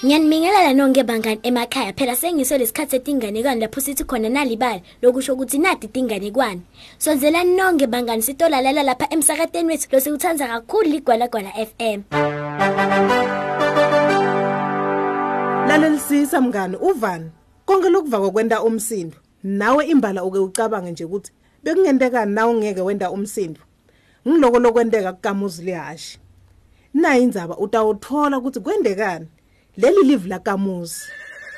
Ngiyanibingelela nonke bangani emakhaya. Phela sengiso lesikhathi setinganekwane lapho sithi khona nalibali lokusho ukuthi nadi tinganekwane. Sonzelani nonke bangani sitolalela lapha emsakateni wethu. Lo siwuthanda kakhulu ligwalagwala FM. Lalelisisa mngani uvani konke lokuvaka kwenta umsindo. Nawe imbala uke ucabange nje ukuthi bekungenteka nawe ungeke wenda umsindo. Ngiloko lokwenteka kukamuzi lehashi nayi indzaba utawuthola ukuthi kwendekani? Leli live lakamuzi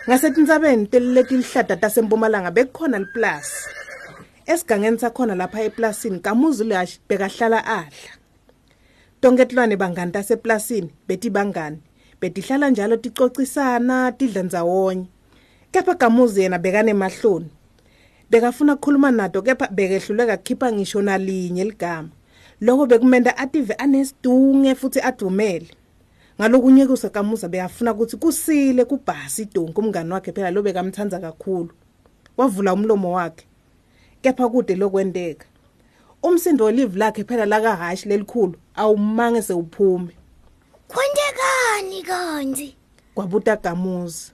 ngasetindzabeni teliletihlada tasempumalanga bekukhona liplus esigangeni sakhona lapha eplasini kamuzi lehashi bekahlala adla. Tonke tilwane bangani taseplasini beti bangani betihlala njalo ticocisana tidla ndzawonye. Kepha kamuzi yena bekanemahloni. Bekafuna ukukhuluma nato kepha bekehluleka kukhipha ngisho nalinye ligama lokho bekumenda ative anesidunge futhi adumele. Ngalokunyekusa kamuza beyafuna ukuthi kusile kubhasi idonki umngani wakhe phela lo bekamthanda kakhulu wavula umlomo wakhe kepha kude lokwenteka umsindo welive lakhe phela lakahashi lelikhulu awumange sewuphume Kwendekani kanti? kwabuta gamuzi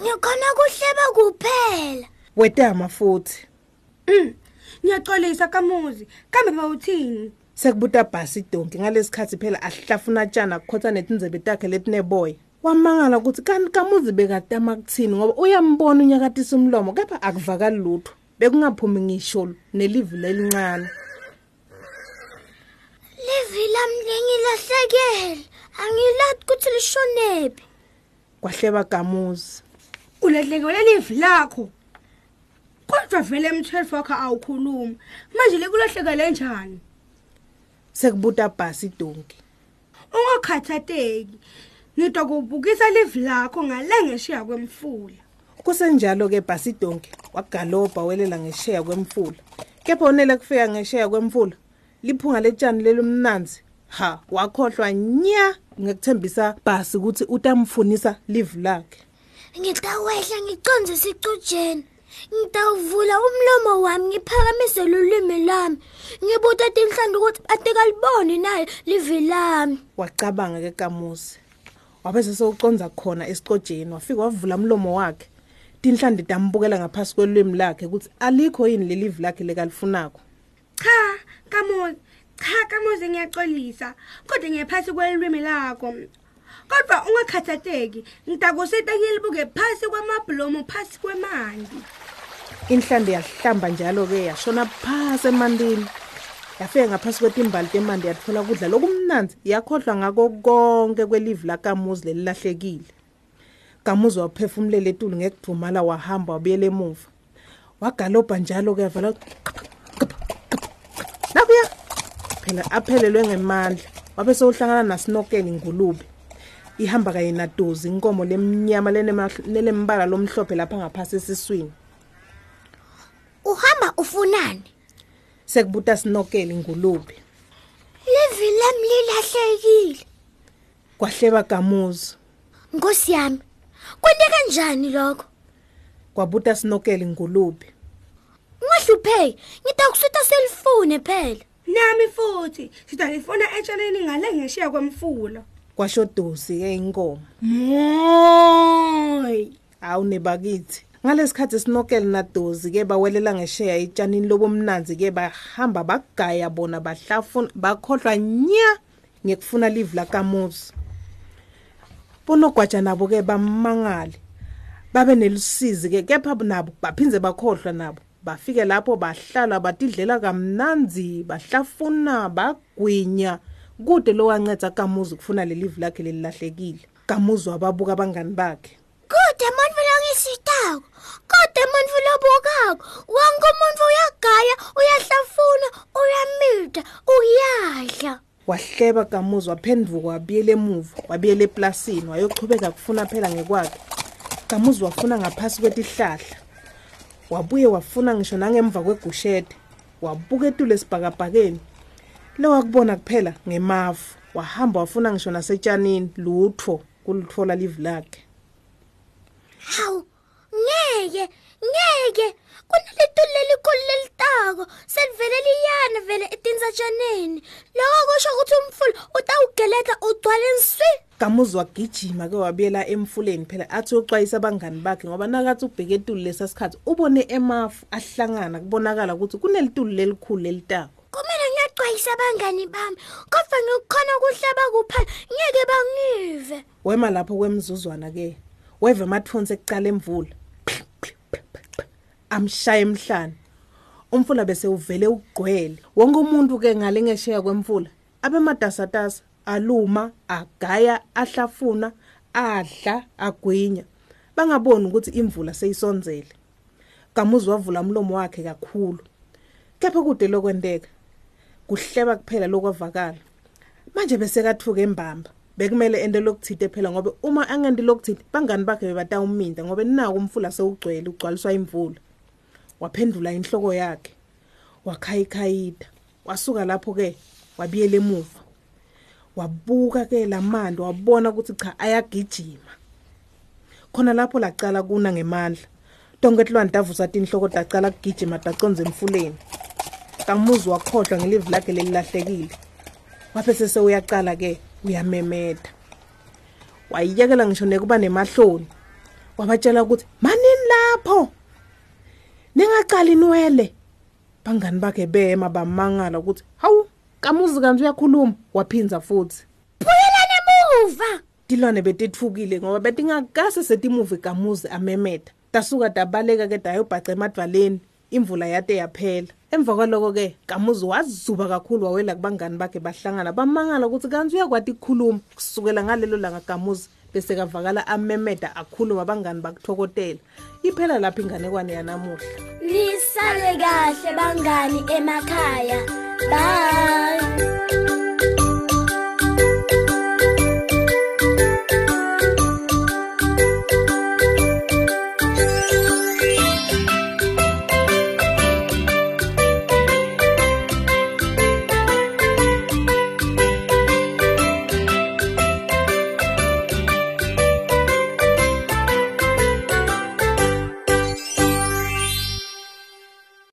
Ngikhona kuhleba kuphela. wetama futhi Ngiyaxolisa kamuzi. Kambe bawuthini? Sekubuta bhasi idonki ngalesikhathi phela ahlafuna tshana kukhotha netindzebe takhe letineboya wamangala ukuthi kanti kamuzi bekatama kuthini ngoba uyambona unyakatisa umlomo kepha akuvakali lutho bekungaphumi ngisho nelivi lelincane Livila mlengilahlekela. Angilathi ukuthi lishonephi. kwahleba gamuzi Ulahlekelwe live lakho. Kodwa vele emthelo wakhe awukhulumi. Manje lekulahlekele njani? Sekubuta bhasi idonki Ungakhathateki. Ngidwa kubukisa live lakho ngalengeshiya kwemfula. kusenjalo ke bhasi idonki wagalobha welela ngesheya kwemfula kepha unele kufika ngesheya kwemfula liphunga letshani lelumnanzi ha wakhohlwa nya ngekuthembisa bhasi ukuthi utamfunisa live lakhe Ngitawehla ngiconze sicujeni. Ngitawuvula umlomo wami ngiphakamise lulimi lami. Ngibuta tinhlanda ukuthi ade kalibone naye livi lami. wacabanga ke kamusi wabese sewuconza khona esicojeni wafika wavula umlomo wakhe tinhlande tambukela ngaphasi kwelwimi lakhe ukuthi alikho yini lelivi lakhe lekalifunako Cha, kamuzi. Cha kamuzi ngiyaxolisa. Kodwa ngiyaphansi kwelwimi lakho. Kodwa ungakhathateki. Ngitakusita ngilibuke phasi kwamabhlomo phasi kwemanti. inhlande yahlamba njalo ke yashona phasi emandini yafika ngaphasi kwetimbali temandi yathola kudla lokumnanzi yakhohlwa ngako konke kwelivi lakamuzi lelilahlekile kamuzi waphefumulela etulu ngekudumala wahamba wabuyela emuva wagalobha njalo ke yavala nakuya phela aphelelwe ngemandla wabe sewuhlangana nasinokeli ngulube ihamba kanye nadozi inkomo lemnyama lenembala lomhlophe lapha ngaphasi esiswini Uhamba ufunani? sekubuta sinokeli ngulube Livi lami lilahlekile. kwahleba gamuzi Nkosi yami. Kwente kanjani lokho? kwabuta sinokeli ngulube Ungahlupheki. Ngitakusita selifone phela. Nami futhi sidalifuna etshaleni ngalengeshiya kwemfula. kwasho dozi ke inkomo Moy. awu nebakithi. Ngalesikhathi sinokeli nadozi ke bawelela ngesheya etshanini lobomnanzi ke bahamba bagaya bona bahlafuna bakhohlwa nya ngekufuna live lakamuzi bonogwaja nabo ke bamangale babe nelusizi ke kepha nabo baphinze bakhohlwa nabo. Bafike lapho bahlala batidlela kamnanzi bahlafuna bagwinya. Kude lo wanceda kamuzi kufuna lelive lakhe lelilahlekile kamuzi wababuka abangani bakhe Kude manje longisitako. Kude manje lobukako. Wonke umuntu uyagaya, uyahlafuna, uyamida, uyadla. wahleba kamuzi waphenduka wabuyela emuva wabuyela eplasini wayochubeka kufuna phela ngekwakhe kamuzi wafuna ngaphasi kwetihlahla wabuye wafuna ngisho nangemva kwegushede wabuka etule esibhakabhakeni lo wakubona kuphela ngemafu wahamba wafuna ngisho nasetshanini lutho kulithola live lakhe Hawu, ngeke, ngeke. Kunalitulo lelikhulu lelitako. Selivele liyana vele etinsatshaneni. Lokho kusho ukuthi umfula utawugeleta ugcwale nswi. Kamuzi wagijima ke wabuyela emfuleni phela athi uxwayisa abangani bakhe ngoba nakathi ubheke etulu lesasikhathi ubone emafu ahlangana kubonakala ukuthi kunelitulu lelikhulu lelitako. Kumele ngiyacwayisa abangani bami kodwa ngikukhona kuhlaba kuphela ngeke bangive. Wema lapho kwemzuzwana ke. Weva amathonsi ekucala emvula. Amshaya emhlanje. Umfula bese uvele ugqwele. Wonke umuntu ke ngale ngesheya kwemfula abematasatasa aluma agaya ahlafuna adla agwinya bangaboni ukuthi imvula seyisonzele kamuzi wavula umlomo wakhe kakhulu kepha kude lokwenteka kuhleba kuphela lokwavakala. Manje bese kathuka embamba bekumele ende lokuthithe phela ngoba uma angendi lokuthithe bangani bakhe bebatawuminda ngoba naku umfula sewugcwele ugcwaliswa imvula. Waphendula inhloko yakhe wakhayikhayida wasuka lapho ke wabiyela emuva. Wabuka ke lamando wabona ukuthi cha ayagijima. Khona lapho lacala kuna ngemandla. Tonke etlwana davusa tinhloko dacala kugijima daconze emfuleni. Kamuzi wakhohlwa ngelivi lakhe lelilahlekile. Waphese sewuyaqala ke uyamemeda. Wayiyekela ngisho nekuba nemahloni. Wabatshela ukuthi manini lapho? Ningaqali inwele bangani bakhe bema bamangala ukuthi hawu kamuzi kanti uyakhuluma. Waphinza futhi Buyelani emuva. tilwane betithukile ngoba betingakase setimuvi kamuzi amemeda. Tasuka dabaleka ke dayobhaca emadvaleni imvula yade yaphela emva kwaloko ke kamuzi wazuba kakhulu wawela kubangani bakhe bahlangana bamangala ukuthi kanti uyakwati ukukhuluma kusukela ngalelo langa kamuzi bese kavakala amemeda akhuluma abangani bakuthokotela iphela lapho inganekwane yanamuhla Nisale kahle bangani emakhaya. Bye.